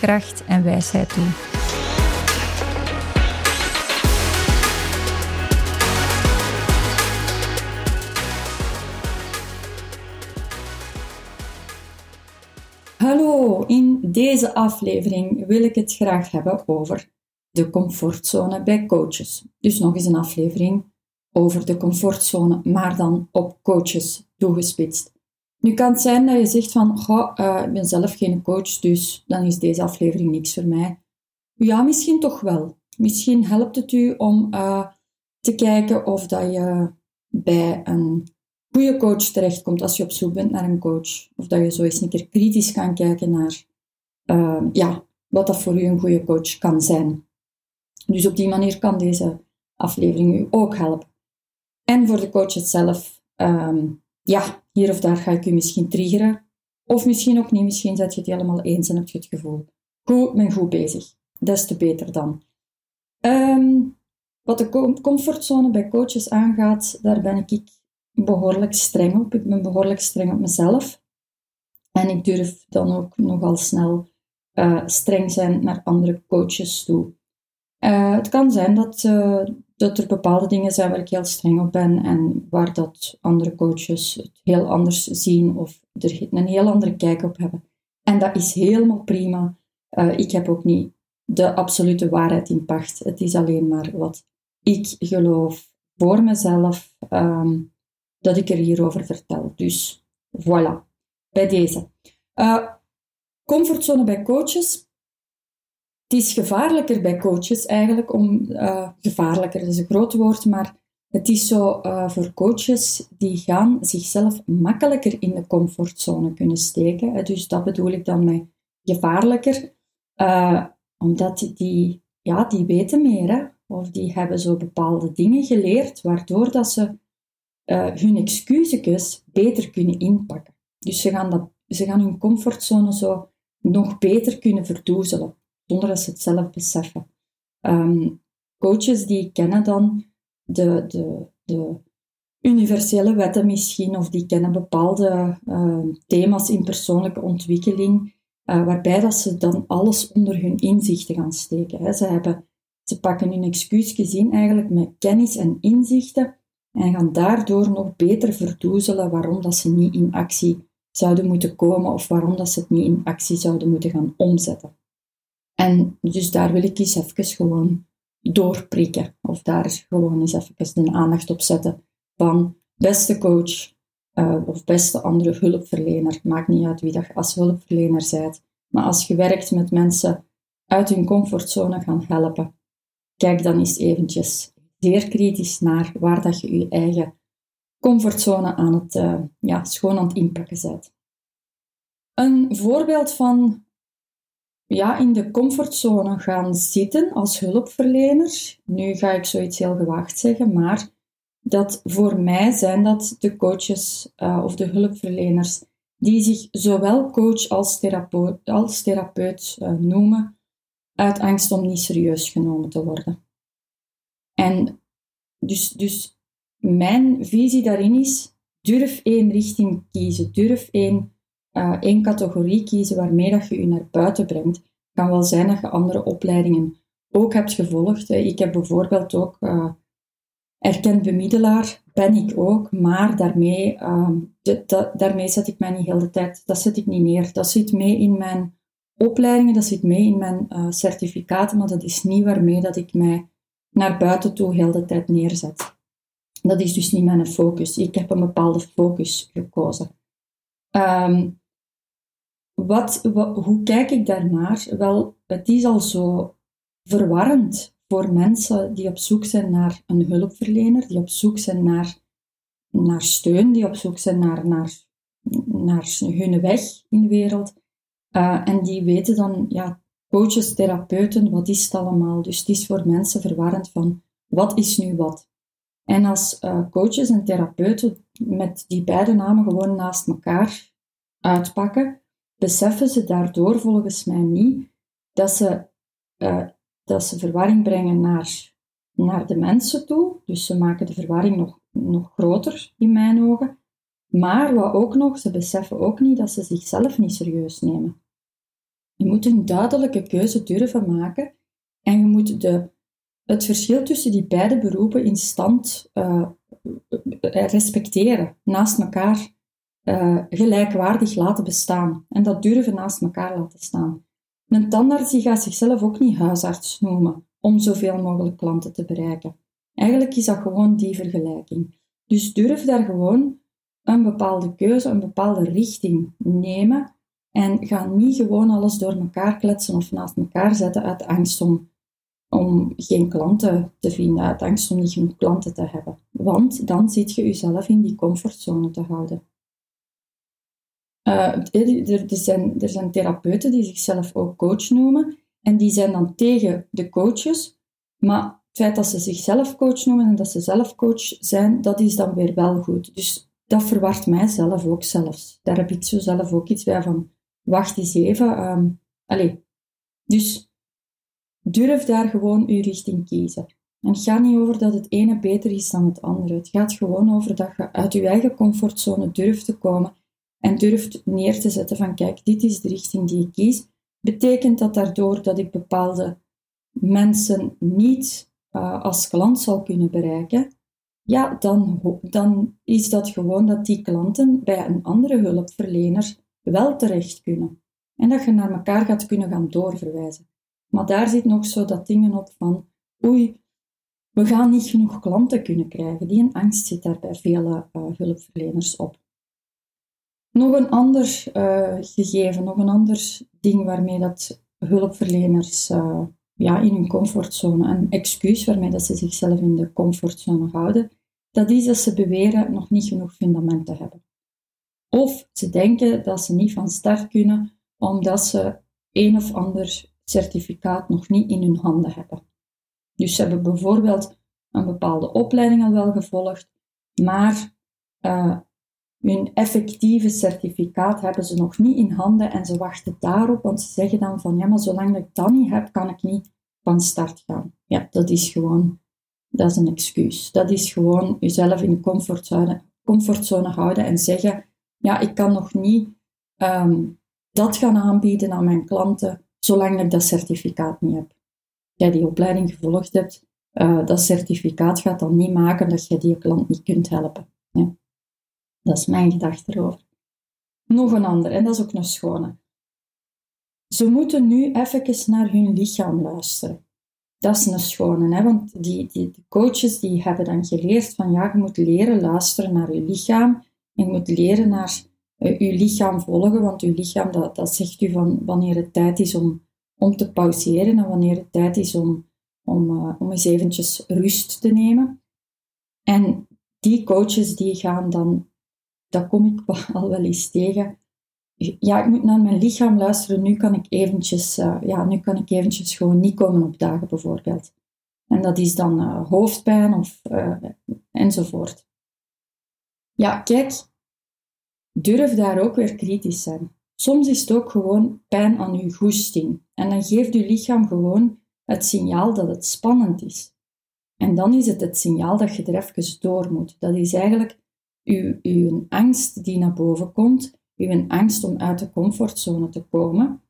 kracht en wijsheid toe. Hallo, in deze aflevering wil ik het graag hebben over de comfortzone bij coaches. Dus nog eens een aflevering over de comfortzone, maar dan op coaches toegespitst. Nu kan het zijn dat je zegt van, goh, uh, ik ben zelf geen coach, dus dan is deze aflevering niks voor mij. Ja, misschien toch wel. Misschien helpt het u om uh, te kijken of dat je bij een goede coach terechtkomt als je op zoek bent naar een coach. Of dat je zo eens een keer kritisch kan kijken naar uh, ja, wat dat voor u een goede coach kan zijn. Dus op die manier kan deze aflevering u ook helpen. En voor de coach zelf, um, ja, hier of daar ga ik u misschien triggeren. Of misschien ook niet, misschien zet je het helemaal eens en heb je het gevoel, goed, ben goed bezig. Des te beter dan. Um, wat de comfortzone bij coaches aangaat, daar ben ik behoorlijk streng op. Ik ben behoorlijk streng op mezelf. En ik durf dan ook nogal snel uh, streng zijn naar andere coaches toe. Uh, het kan zijn dat, uh, dat er bepaalde dingen zijn waar ik heel streng op ben en waar dat andere coaches het heel anders zien of er een heel andere kijk op hebben. En dat is helemaal prima. Uh, ik heb ook niet de absolute waarheid in pacht. Het is alleen maar wat ik geloof voor mezelf um, dat ik er hierover vertel. Dus voilà, bij deze. Uh, comfortzone bij coaches. Het is gevaarlijker bij coaches eigenlijk om, uh, gevaarlijker is een groot woord, maar het is zo uh, voor coaches die gaan zichzelf makkelijker in de comfortzone kunnen steken. Dus dat bedoel ik dan met gevaarlijker, uh, omdat die, ja, die weten meer, hè. of die hebben zo bepaalde dingen geleerd, waardoor dat ze hun excuses beter kunnen inpakken. Dus ze gaan, dat, ze gaan hun comfortzone zo nog beter kunnen verdoezelen zonder dat ze het zelf beseffen. Um, coaches die kennen dan de, de, de universele wetten misschien, of die kennen bepaalde uh, thema's in persoonlijke ontwikkeling, uh, waarbij dat ze dan alles onder hun inzichten gaan steken. Hè. Ze, hebben, ze pakken hun excuus gezien eigenlijk met kennis en inzichten en gaan daardoor nog beter verdoezelen waarom dat ze niet in actie zouden moeten komen of waarom dat ze het niet in actie zouden moeten gaan omzetten. En dus daar wil ik eens even gewoon doorprikken. Of daar gewoon eens even de aandacht op zetten van beste coach uh, of beste andere hulpverlener. Maakt niet uit wie dat als hulpverlener bent. Maar als je werkt met mensen uit hun comfortzone gaan helpen, kijk dan eens eventjes zeer kritisch naar waar dat je je eigen comfortzone aan het, uh, ja, schoon aan het inpakken bent. Een voorbeeld van ja, in de comfortzone gaan zitten als hulpverlener. Nu ga ik zoiets heel gewaagd zeggen, maar dat voor mij zijn dat de coaches uh, of de hulpverleners die zich zowel coach als therapeut, als therapeut uh, noemen, uit angst om niet serieus genomen te worden. En dus, dus mijn visie daarin is, durf één richting kiezen, durf één uh, één categorie kiezen waarmee dat je je naar buiten brengt. Het kan wel zijn dat je andere opleidingen ook hebt gevolgd. Ik heb bijvoorbeeld ook uh, erkend bemiddelaar, ben ik ook, maar daarmee, de, daarmee zet ik mij niet heel de tijd, dat zet ik niet neer. Dat zit mee in mijn opleidingen, dat zit mee in mijn uh, certificaten, maar dat is niet waarmee dat ik mij naar buiten toe heel de tijd neerzet. Dat is dus niet mijn focus. Ik heb een bepaalde focus gekozen. Ehm, wat, hoe kijk ik daarnaar? Wel, het is al zo verwarrend voor mensen die op zoek zijn naar een hulpverlener, die op zoek zijn naar, naar steun, die op zoek zijn naar, naar, naar hun weg in de wereld. Uh, en die weten dan, ja, coaches, therapeuten, wat is het allemaal? Dus het is voor mensen verwarrend van, wat is nu wat? En als uh, coaches en therapeuten met die beide namen gewoon naast elkaar uitpakken, beseffen ze daardoor volgens mij niet dat ze, uh, dat ze verwarring brengen naar, naar de mensen toe. Dus ze maken de verwarring nog, nog groter in mijn ogen. Maar wat ook nog, ze beseffen ook niet dat ze zichzelf niet serieus nemen. Je moet een duidelijke keuze durven maken en je moet de, het verschil tussen die beide beroepen in stand uh, respecteren, naast elkaar uh, gelijkwaardig laten bestaan. En dat durven naast elkaar laten staan. Een tandarts die gaat zichzelf ook niet huisarts noemen om zoveel mogelijk klanten te bereiken. Eigenlijk is dat gewoon die vergelijking. Dus durf daar gewoon een bepaalde keuze, een bepaalde richting nemen en ga niet gewoon alles door elkaar kletsen of naast elkaar zetten uit angst om, om geen klanten te vinden, uit angst om niet genoeg klanten te hebben. Want dan zit je jezelf in die comfortzone te houden. Uh, er, er, zijn, er zijn therapeuten die zichzelf ook coach noemen en die zijn dan tegen de coaches, maar het feit dat ze zichzelf coach noemen en dat ze zelf coach zijn, dat is dan weer wel goed. Dus dat verwart mij zelf ook zelfs. Daar heb ik zo zelf ook iets bij van, wacht eens even. Um, allez. Dus durf daar gewoon uw richting kiezen. En het gaat niet over dat het ene beter is dan het andere. Het gaat gewoon over dat je uit je eigen comfortzone durft te komen en durft neer te zetten van kijk, dit is de richting die ik kies. Betekent dat daardoor dat ik bepaalde mensen niet uh, als klant zal kunnen bereiken? Ja, dan, dan is dat gewoon dat die klanten bij een andere hulpverlener wel terecht kunnen. En dat je naar elkaar gaat kunnen gaan doorverwijzen. Maar daar zit nog zo dat dingen op van, oei, we gaan niet genoeg klanten kunnen krijgen. Die angst zit daar bij vele uh, hulpverleners op. Nog een ander uh, gegeven, nog een ander ding waarmee dat hulpverleners uh, ja, in hun comfortzone, een excuus waarmee dat ze zichzelf in de comfortzone houden, dat is dat ze beweren nog niet genoeg fundament te hebben. Of ze denken dat ze niet van start kunnen omdat ze een of ander certificaat nog niet in hun handen hebben. Dus ze hebben bijvoorbeeld een bepaalde opleiding al wel gevolgd, maar uh, hun effectieve certificaat hebben ze nog niet in handen en ze wachten daarop, want ze zeggen dan van ja, maar zolang ik dat niet heb, kan ik niet van start gaan. Ja, dat is gewoon, dat is een excuus. Dat is gewoon jezelf in de comfortzone, comfortzone houden en zeggen, ja, ik kan nog niet um, dat gaan aanbieden aan mijn klanten, zolang ik dat certificaat niet heb. Jij die opleiding gevolgd hebt, uh, dat certificaat gaat dan niet maken dat je die klant niet kunt helpen. Dat is mijn gedachte erover. Nog een ander, en dat is ook nog schone. Ze moeten nu even naar hun lichaam luisteren. Dat is een schone, hè? want die, die, de coaches die hebben dan geleerd van ja, je moet leren luisteren naar je lichaam je moet leren naar uh, je lichaam volgen, want je lichaam dat, dat zegt u van wanneer het tijd is om, om te pauzeren en wanneer het tijd is om, om, uh, om eens eventjes rust te nemen. En die coaches die gaan dan dat kom ik al wel eens tegen. Ja, ik moet naar mijn lichaam luisteren. Nu kan ik eventjes, uh, ja, nu kan ik eventjes gewoon niet komen opdagen, bijvoorbeeld. En dat is dan hoofdpijn of enzovoort. Ja, kijk, durf daar ook weer kritisch zijn. Soms is het ook gewoon pijn aan uw goesting. En dan geeft uw lichaam gewoon het signaal dat het spannend is. En dan is het het signaal dat je er even door moet. Dat is eigenlijk uw, uw angst die naar boven komt, uw angst om uit de comfortzone te komen.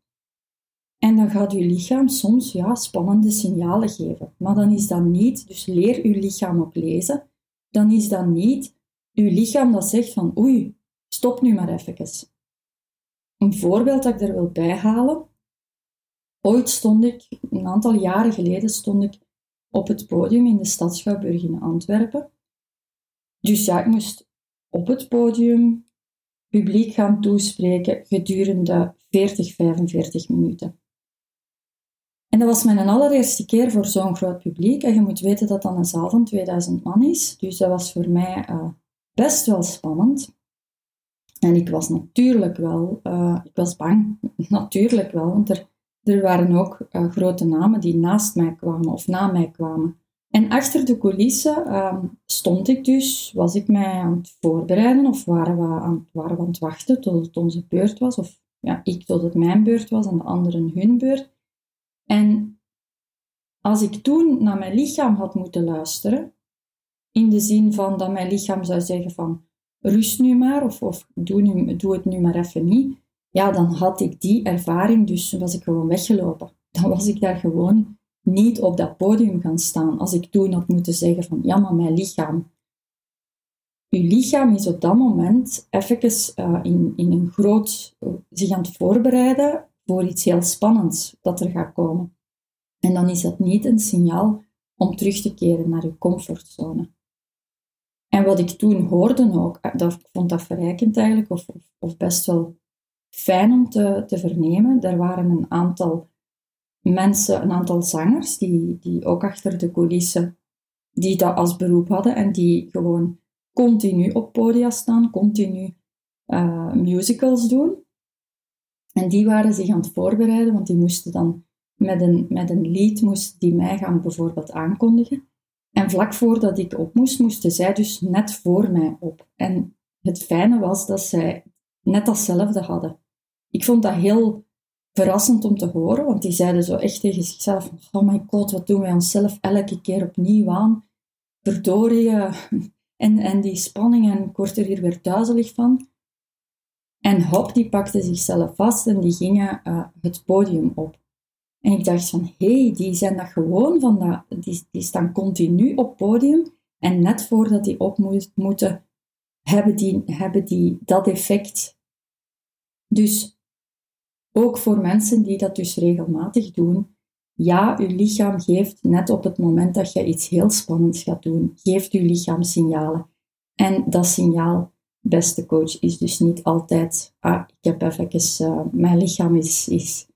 En dan gaat uw lichaam soms ja, spannende signalen geven. Maar dan is dat niet, dus leer uw lichaam ook lezen, dan is dat niet uw lichaam dat zegt van oei, stop nu maar even. Een voorbeeld dat ik er wil bijhalen. Ooit stond ik, een aantal jaren geleden, stond ik op het podium in de Stad Schouwburg in Antwerpen. Dus ja, ik moest op het podium publiek gaan toespreken gedurende 40, 45 minuten. En dat was mijn allereerste keer voor zo'n groot publiek. En je moet weten dat dat een zaal van 2000 man is. Dus dat was voor mij uh, best wel spannend. En ik was natuurlijk wel, uh, ik was bang, natuurlijk wel, want er, er waren ook uh, grote namen die naast mij kwamen of na mij kwamen. En achter de coulissen uh, stond ik dus, was ik mij aan het voorbereiden of waren we aan, waren we aan het wachten tot het onze beurt was, of ja, ik tot het mijn beurt was en de anderen hun beurt. En als ik toen naar mijn lichaam had moeten luisteren, in de zin van dat mijn lichaam zou zeggen van rust nu maar of, of doe, doe het nu maar even niet, ja, dan had ik die ervaring, dus was ik gewoon weggelopen. Dan was ik daar gewoon niet op dat podium gaan staan. Als ik toen had moeten zeggen van ja, maar mijn lichaam. Uw lichaam is op dat moment even uh, in, in een groot, uh, zich aan het voorbereiden voor iets heel spannends dat er gaat komen. En dan is dat niet een signaal om terug te keren naar uw comfortzone. En wat ik toen hoorde ook, eh, dat, ik vond dat verrijkend eigenlijk, of, of, best wel fijn om te, te vernemen. Er waren een aantal mensen, een aantal zangers, die, die ook achter de coulissen, die dat als beroep hadden en die gewoon continu op podia staan, continu uh, musicals doen. En die waren zich aan het voorbereiden, want die moesten dan met een, met een lied moesten die mij gaan bijvoorbeeld aankondigen. En vlak voordat ik op moest, moesten zij dus net voor mij op. En het fijne was dat zij net datzelfde hadden. Ik vond dat heel verrassend om te horen, want die zeiden zo echt tegen zichzelf: Oh my god, wat doen wij onszelf elke keer opnieuw aan? Verdorie. En, en die spanning, en ik word er hier weer duizelig van. En hop, die pakte zichzelf vast en die gingen uh, het podium op. En ik dacht van, hé, hey, die zijn dat gewoon van dat, die, die staan continu op podium. En net voordat die op moet, moeten, hebben die, hebben die dat effect. Dus ook voor mensen die dat dus regelmatig doen, ja, uw lichaam geeft net op het moment dat je iets heel spannends gaat doen, geeft uw lichaam signalen. En dat signaal, beste coach, is dus niet altijd, ah, ik heb even, uh, mijn lichaam is, is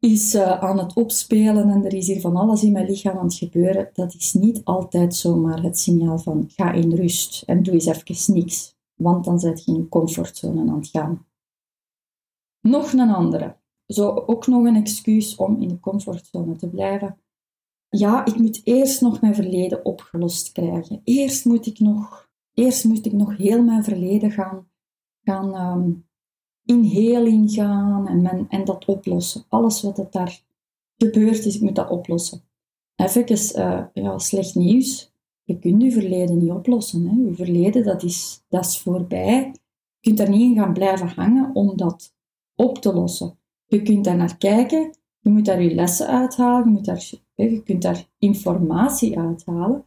is uh, aan het opspelen en er is hier van alles in mijn lichaam aan het gebeuren, dat is niet altijd zomaar het signaal van ga in rust en doe eens even niks, want dan zit je in een comfortzone aan het gaan. Nog een andere. Zo ook nog een excuus om in de comfortzone te blijven. Ja, ik moet eerst nog mijn verleden opgelost krijgen. Eerst moet ik nog, eerst moet ik nog heel mijn verleden gaan, gaan um, in heling gaan en, en dat oplossen. Alles wat er daar gebeurd is, ik moet dat oplossen. Even uh, ja, slecht nieuws. Je kunt je verleden niet oplossen. Hè. Je verleden, dat is, dat is voorbij. Je kunt daar niet in gaan blijven hangen om dat op te lossen. Je kunt daar naar kijken, je moet daar je lessen uithalen, je, moet daar, je kunt daar informatie uithalen,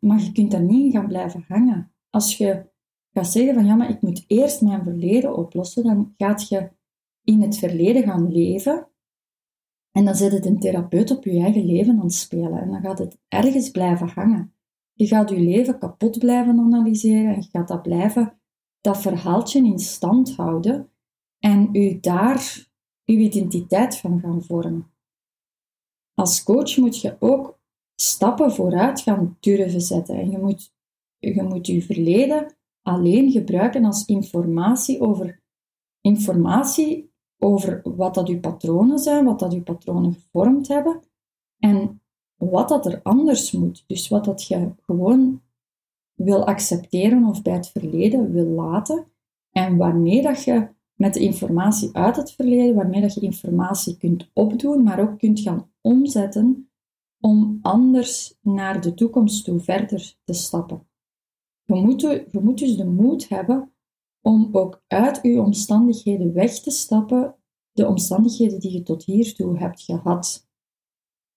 maar je kunt daar niet in gaan blijven hangen. Als je gaat zeggen van ja, maar ik moet eerst mijn verleden oplossen, dan gaat je in het verleden gaan leven en dan zit het een therapeut op je eigen leven aan het spelen en dan gaat het ergens blijven hangen. Je gaat je leven kapot blijven analyseren en je gaat dat blijven, dat verhaaltje in stand houden en u daar uw identiteit van gaan vormen. Als coach moet je ook stappen vooruit gaan durven zetten en je moet je, moet je verleden alleen gebruiken als informatie over, informatie over wat dat uw patronen zijn, wat dat uw patronen gevormd hebben en wat dat er anders moet. Dus wat dat je gewoon wil accepteren of bij het verleden wil laten en waarmee dat je met de informatie uit het verleden, waarmee dat je informatie kunt opdoen, maar ook kunt gaan omzetten om anders naar de toekomst toe verder te stappen. Je moet, dus de moed hebben om ook uit je omstandigheden weg te stappen, de omstandigheden die je tot hiertoe hebt gehad.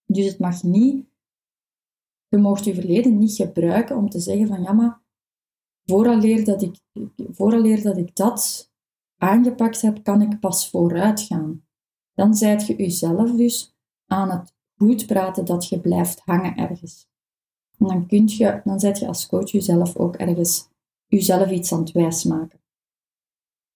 Dus het mag niet, je mocht je verleden niet gebruiken om te zeggen van ja, maar vooraleer dat ik, vooraleer dat, ik dat aangepakt heb, kan ik pas vooruit gaan. Dan zijt je jezelf dus aan het goed praten dat je blijft hangen ergens. Dan, kun je, dan zet je als coach jezelf ook ergens jezelf iets aan het wijsmaken.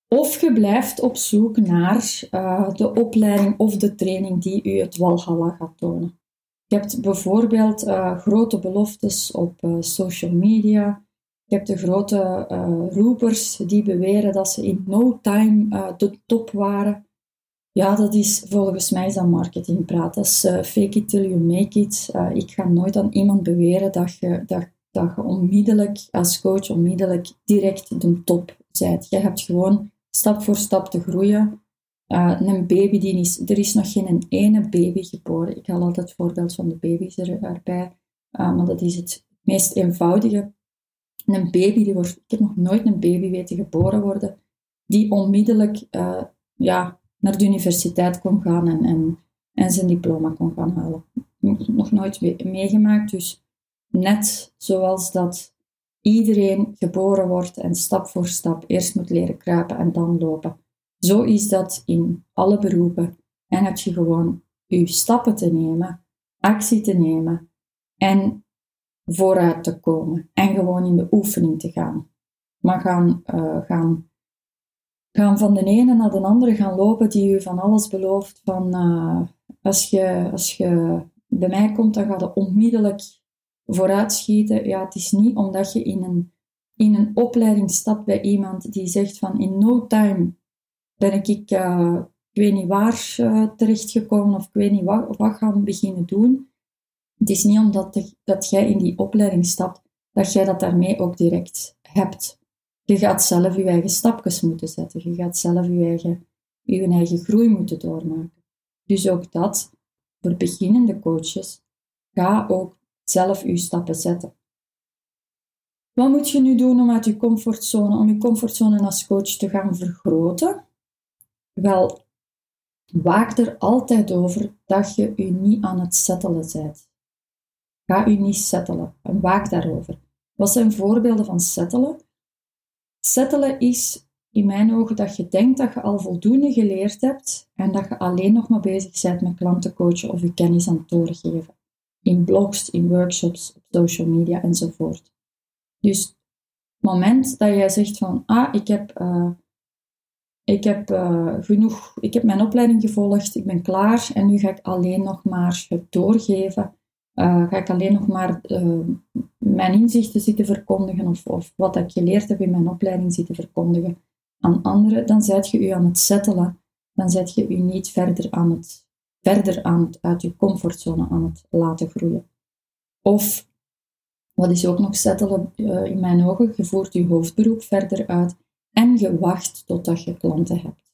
Of je blijft op zoek naar uh, de opleiding of de training die u het walhalla gaat tonen. Je hebt bijvoorbeeld uh, grote beloftes op uh, social media. Je hebt de grote roepers die beweren dat ze in no time de top waren. Ja, dat is volgens mij is dat marketingpraat. Dat is fake it till you make it. ik ga nooit aan iemand beweren dat je, dat, dat je onmiddellijk als coach onmiddellijk direct de top bent. Je hebt gewoon stap voor stap te groeien. Uh, een baby die is, er is nog geen ene baby geboren. Ik haal altijd het voorbeeld van de baby's er, erbij, maar dat is het meest eenvoudige. Een baby, die wordt, ik heb nog nooit een baby weten geboren worden, die onmiddellijk ja, naar de universiteit kon gaan en, en, en zijn diploma kon gaan halen. Nog nooit meegemaakt, dus net zoals dat iedereen geboren wordt en stap voor stap eerst moet leren kruipen en dan lopen. Zo is dat in alle beroepen. En heb je gewoon je stappen te nemen, actie te nemen en vooruit te komen. En gewoon in de oefening te gaan. Maar gaan, uh, gaan, gaan van de ene naar de andere gaan lopen die u van alles belooft. Van uh, als, je, als je bij mij komt, dan gaat het onmiddellijk vooruitschieten, ja, het is niet omdat je in een, in een opleiding stapt bij iemand die zegt van in no time ben ik, uh, ik weet niet waar uh, terechtgekomen of ik weet niet wat, wat gaan beginnen doen. Het is niet omdat dat jij in die opleiding stapt, dat jij dat daarmee ook direct hebt. Je gaat zelf je eigen stapjes moeten zetten. Je gaat zelf je eigen, je eigen groei moeten doormaken. Dus ook dat, voor beginnende coaches, ga ook zelf uw stappen zetten. Wat moet je nu doen om uit je comfortzone, om je comfortzone als coach te gaan vergroten? Wel, waak er altijd over dat je u niet aan het settelen bent. Ga u niet settelen en waak daarover. Wat zijn voorbeelden van settelen? Settelen is in mijn ogen dat je denkt dat je al voldoende geleerd hebt en dat je alleen nog maar bezig bent met klanten coachen of je kennis aan het doorgeven in blogs, in workshops, op social media enzovoort. Dus het moment dat jij zegt van, ah, ik heb, uh, ik heb uh, genoeg, ik heb mijn opleiding gevolgd, ik ben klaar en nu ga ik alleen nog maar het doorgeven, uh, ga ik alleen nog maar mijn inzichten zitten verkondigen of, of wat ik geleerd heb in mijn opleiding zitten verkondigen aan anderen, dan zet je u aan het settelen, dan zet je u niet verder aan het verder aan het, uit je comfortzone aan het laten groeien. Of, wat is ook nog settelen uh, in mijn ogen, je voert je hoofdberoep verder uit en je wacht totdat je klanten hebt.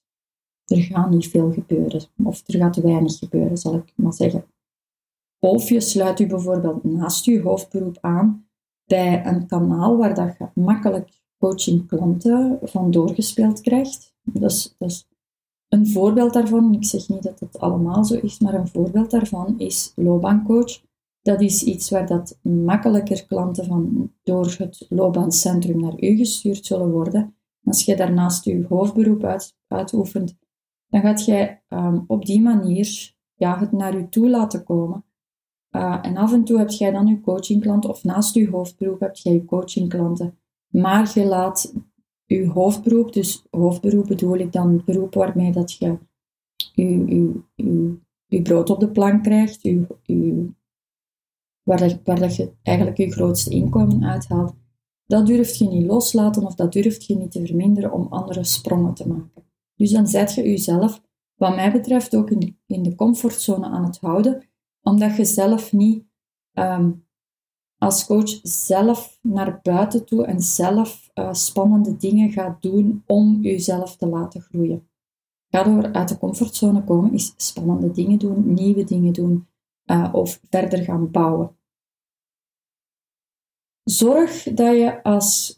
Er gaat niet veel gebeuren, of er gaat weinig gebeuren, zal ik maar zeggen. Of je sluit je bijvoorbeeld naast je hoofdberoep aan bij een kanaal waar dat je makkelijk coaching klanten van doorgespeeld krijgt. Dus, dus een voorbeeld daarvan, ik zeg niet dat het allemaal zo is, maar een voorbeeld daarvan is loopbaancoach. Dat is iets waar dat makkelijker klanten van door het loopbaancentrum naar u gestuurd zullen worden. Als je daarnaast je hoofdberoep uit, uitoefent, dan gaat jij um, op die manier ja, het naar u toe laten komen. Uh, en af en toe heb jij dan je coachingklant, of naast je hoofdberoep heb jij je coachingklanten. Maar je laat uw hoofdberoep, dus hoofdberoep bedoel ik dan het beroep waarmee dat je uw, uw, uw, uw brood op de plank krijgt, uw, uw, waar, dat, waar dat je eigenlijk je grootste inkomen uithaalt, dat durft je niet loslaten of dat durft je niet te verminderen om andere sprongen te maken. Dus dan zet je jezelf, wat mij betreft, ook in de, in de comfortzone aan het houden, omdat je zelf niet um, als coach zelf naar buiten toe en zelf uh, spannende dingen gaat doen om jezelf te laten groeien. Ga door uit de comfortzone komen, is spannende dingen doen, nieuwe dingen doen uh, of verder gaan bouwen. Zorg dat je als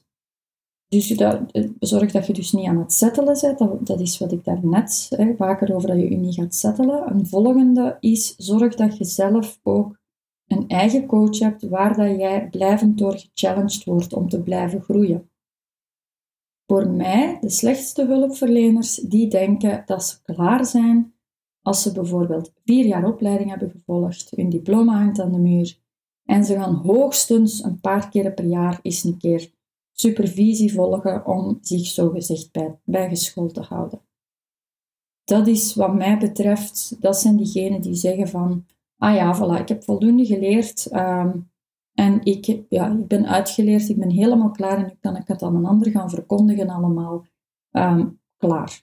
dus dat, zorg dat je dus niet aan het settelen bent. Dat, dat is wat ik daarnet hè, vaker over dat je je niet gaat settelen. Een volgende is zorg dat je zelf ook een eigen coach hebt waar dat jij blijvend door gechallenged wordt om te blijven groeien. Voor mij, de slechtste hulpverleners, die denken dat ze klaar zijn als ze bijvoorbeeld vier jaar opleiding hebben gevolgd, hun diploma hangt aan de muur En ze gaan hoogstens een paar keer per jaar eens een keer supervisie volgen om zich zogezegd bij, bijgeschoold te houden. Dat is wat mij betreft, dat zijn diegenen die zeggen van, ah ja, voilà, ik heb voldoende geleerd ehm, en ik, ja, ik ben uitgeleerd, ik ben helemaal klaar en nu kan ik het aan een ander gaan verkondigen allemaal. Ehm, klaar.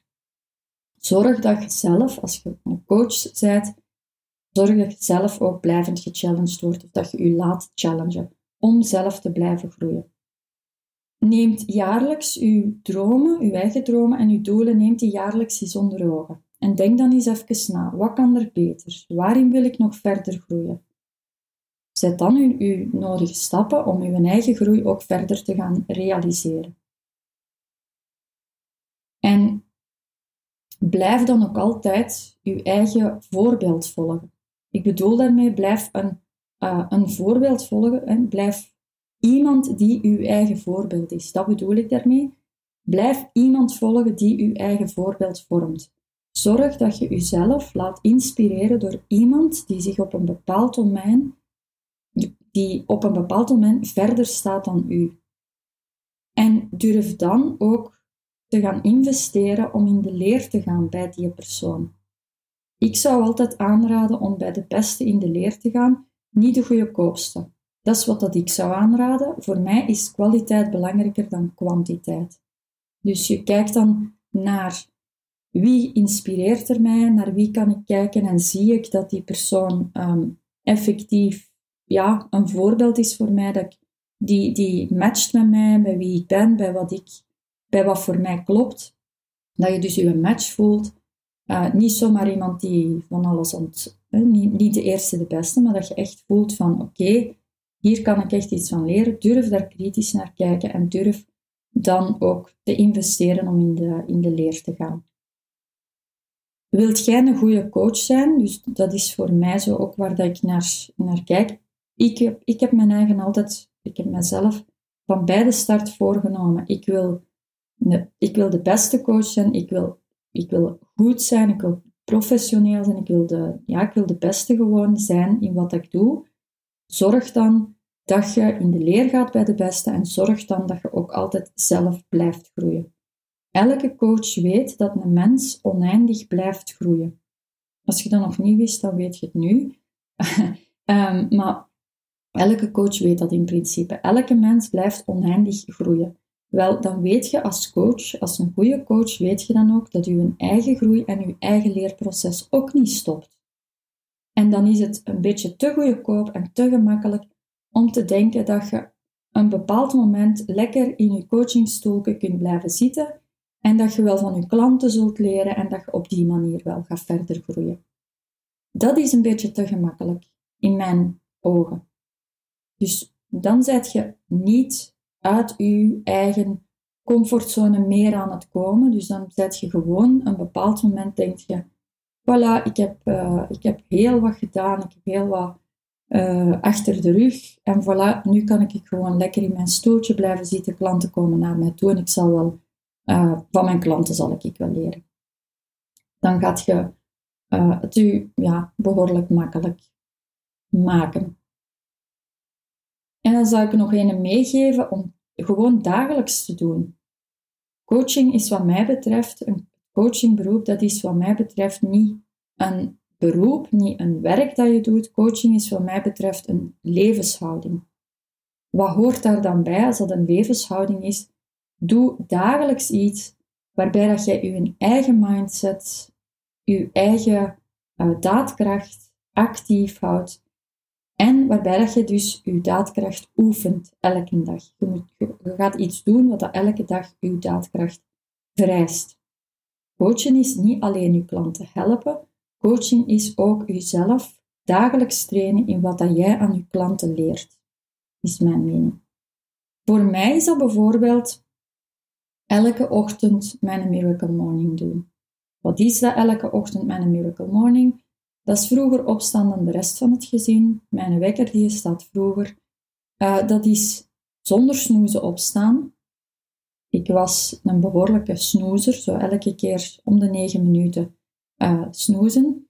Zorg dat je zelf, als je een coach bent, zorg dat je zelf ook blijvend gechallenged wordt of dat je je laat challengen om zelf te blijven groeien. Neemt jaarlijks uw dromen, uw eigen dromen en uw doelen, neemt die jaarlijks eens onder ogen. En denk dan eens even na, wat kan er beter? Waarin wil ik nog verder groeien? Zet dan uw, uw nodige stappen om uw eigen groei ook verder te gaan realiseren. En blijf dan ook altijd uw eigen voorbeeld volgen. Ik bedoel daarmee, blijf een, uh, een voorbeeld volgen en blijf iemand die uw eigen voorbeeld is. Dat bedoel ik daarmee. Blijf iemand volgen die uw eigen voorbeeld vormt. Zorg dat je jezelf laat inspireren door iemand die zich op een bepaald domein, die op een bepaald domein verder staat dan u. En durf dan ook te gaan investeren om in de leer te gaan bij die persoon. Ik zou altijd aanraden om bij de beste in de leer te gaan, niet de goedkoopste. Dat is wat dat ik zou aanraden. Voor mij is kwaliteit belangrijker dan kwantiteit. Dus je kijkt dan naar wie inspireert er mij, naar wie kan ik kijken en zie ik dat die persoon um, effectief ja, een voorbeeld is voor mij, dat die, die matcht met mij, bij wie ik ben, bij wat, ik, bij wat voor mij klopt. Dat je dus je match voelt. Uh, niet zomaar iemand die van alles ont... Uh, niet, niet de eerste, de beste, maar dat je echt voelt van oké, hier kan ik echt iets van leren. Durf daar kritisch naar kijken en durf dan ook te investeren om in de, in de leer te gaan. Wilt jij een goede coach zijn? Dus dat is voor mij zo ook waar dat ik naar, naar kijk. Ik heb, ik heb mijn eigen altijd, ik heb mezelf van bij de start voorgenomen. Ik wil, ik wil de beste coach zijn, ik wil, ik wil goed zijn, ik wil professioneel zijn, ik wil, de, ja, ik wil de beste gewoon zijn in wat ik doe. Zorg dan dat je in de leer gaat bij de beste en zorg dan dat je ook altijd zelf blijft groeien. Elke coach weet dat een mens oneindig blijft groeien. Als je dat nog niet wist, dan weet je het nu. um, maar elke coach weet dat in principe. Elke mens blijft oneindig groeien. Wel, dan weet je als coach, als een goede coach, weet je dan ook dat je eigen groei en je eigen leerproces ook niet stopt. En dan is het een beetje te goedkoop en te gemakkelijk om te denken dat je een bepaald moment lekker in je coachingstoel kunt blijven zitten en dat je wel van je klanten zult leren en dat je op die manier wel gaat verder groeien. Dat is een beetje te gemakkelijk in mijn ogen. Dus dan zet je niet uit je eigen comfortzone meer aan het komen. Dus dan zet je gewoon een bepaald moment, denk je, voilà, ik heb, uh, ik heb heel wat gedaan, ik heb heel wat uh, achter de rug. En voilà, nu kan ik gewoon lekker in mijn stoeltje blijven zitten. Klanten komen naar mij toe en ik zal wel, uh, van mijn klanten zal ik, ik wel leren. Dan gaat je uh, het u ja, behoorlijk makkelijk maken. En dan zou ik nog een meegeven om gewoon dagelijks te doen. Coaching is wat mij betreft, een coachingberoep, dat is wat mij betreft niet een beroep, niet een werk dat je doet. Coaching is wat mij betreft een levenshouding. Wat hoort daar dan bij als dat een levenshouding is? Doe dagelijks iets waarbij dat je je eigen mindset, je eigen uh, daadkracht actief houdt en waarbij dat je dus je daadkracht oefent elke dag. Je, moet, gaat iets doen wat dat elke dag je daadkracht vereist. Coachen is niet alleen je klanten helpen, Coaching is ook jezelf dagelijks trainen in wat dat jij aan je klanten leert, is mijn mening. Voor mij is dat bijvoorbeeld elke ochtend mijn Miracle Morning doen. Wat is dat elke ochtend mijn Miracle Morning? Dat is vroeger opstaan dan de rest van het gezin. Mijn wekker die staat vroeger. Uh, dat is zonder snoezen opstaan. Ik was een behoorlijke snoezer, zo elke keer om de negen minuten uh, snoezen.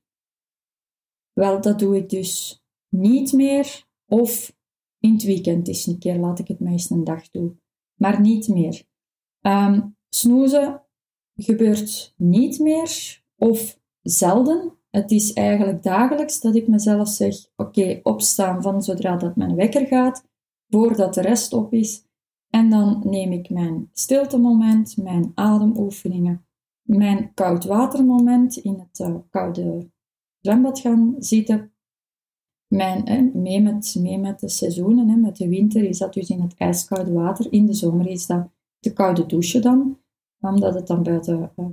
Wel, dat doe ik dus niet meer. Of in het weekend eens een keer laat ik het meest een dag doen. Maar niet meer. Um, snoezen gebeurt niet meer of zelden. Het is eigenlijk dagelijks dat ik mezelf zeg: oké, opstaan van zodra dat mijn wekker gaat, voordat de rest op is. En dan neem ik mijn stilte-moment, mijn ademoefeningen, mijn koudwatermoment in het uh, koude zwembad gaan zitten. Mijn, mee, met, mee met de seizoenen, hè, met de winter is dat dus in het ijskoude water. In de zomer is dat de koude douche dan, omdat het dan buiten uh,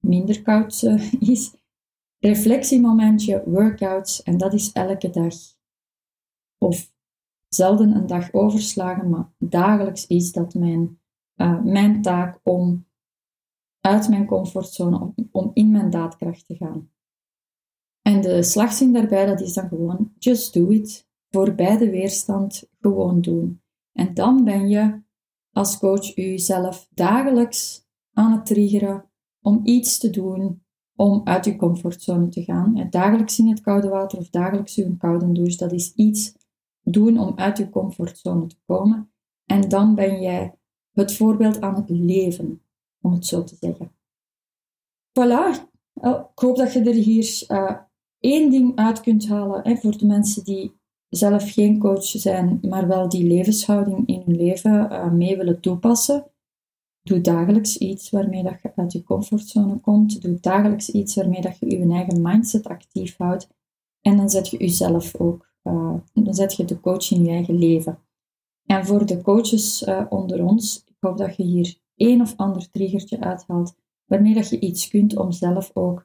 minder koud uh, is. Reflectiemomentje, workouts, en dat is elke dag. Of zelden een dag overslagen, maar dagelijks is dat mijn, mijn taak om uit mijn comfortzone, om, in mijn daadkracht te gaan. En de slagzin daarbij, dat is dan gewoon just do it. Voorbij de weerstand gewoon doen. En dan ben je als coach jezelf dagelijks aan het triggeren om iets te doen om uit je comfortzone te gaan. En dagelijks in het koude water of dagelijks in een koude douche, dat is iets doen om uit je comfortzone te komen. En dan ben jij het voorbeeld aan het leven, om het zo te zeggen. Voilà, oh, ik hoop dat je er hier uh, één ding uit kunt halen hè, voor de mensen die zelf geen coach zijn, maar wel die levenshouding in hun leven uh, mee willen toepassen. Doe dagelijks iets waarmee dat je uit je comfortzone komt. Doe dagelijks iets waarmee dat je je eigen mindset actief houdt. En dan zet je jezelf ook uh, dan zet je de coach in je eigen leven. En voor de coaches onder ons, ik hoop dat je hier één of ander triggertje uithaalt, waarmee dat je iets kunt om zelf ook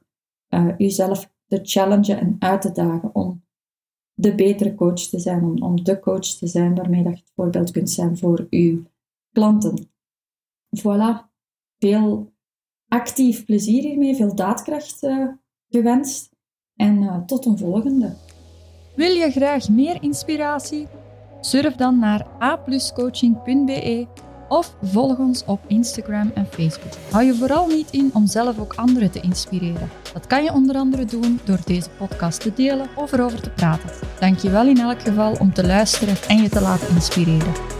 uh, jezelf te challengen en uit te dagen om de betere coach te zijn, om, om de coach te zijn waarmee dat je het voorbeeld kunt zijn voor uw klanten. Voilà, veel actief plezier hiermee, veel daadkracht gewenst en tot een volgende. Wil je graag meer inspiratie? Surf dan naar apluscoaching.be of volg ons op Instagram en Facebook. Hou je vooral niet in om zelf ook anderen te inspireren. Dat kan je onder andere doen door deze podcast te delen of erover te praten. Dank je wel in elk geval om te luisteren en je te laten inspireren.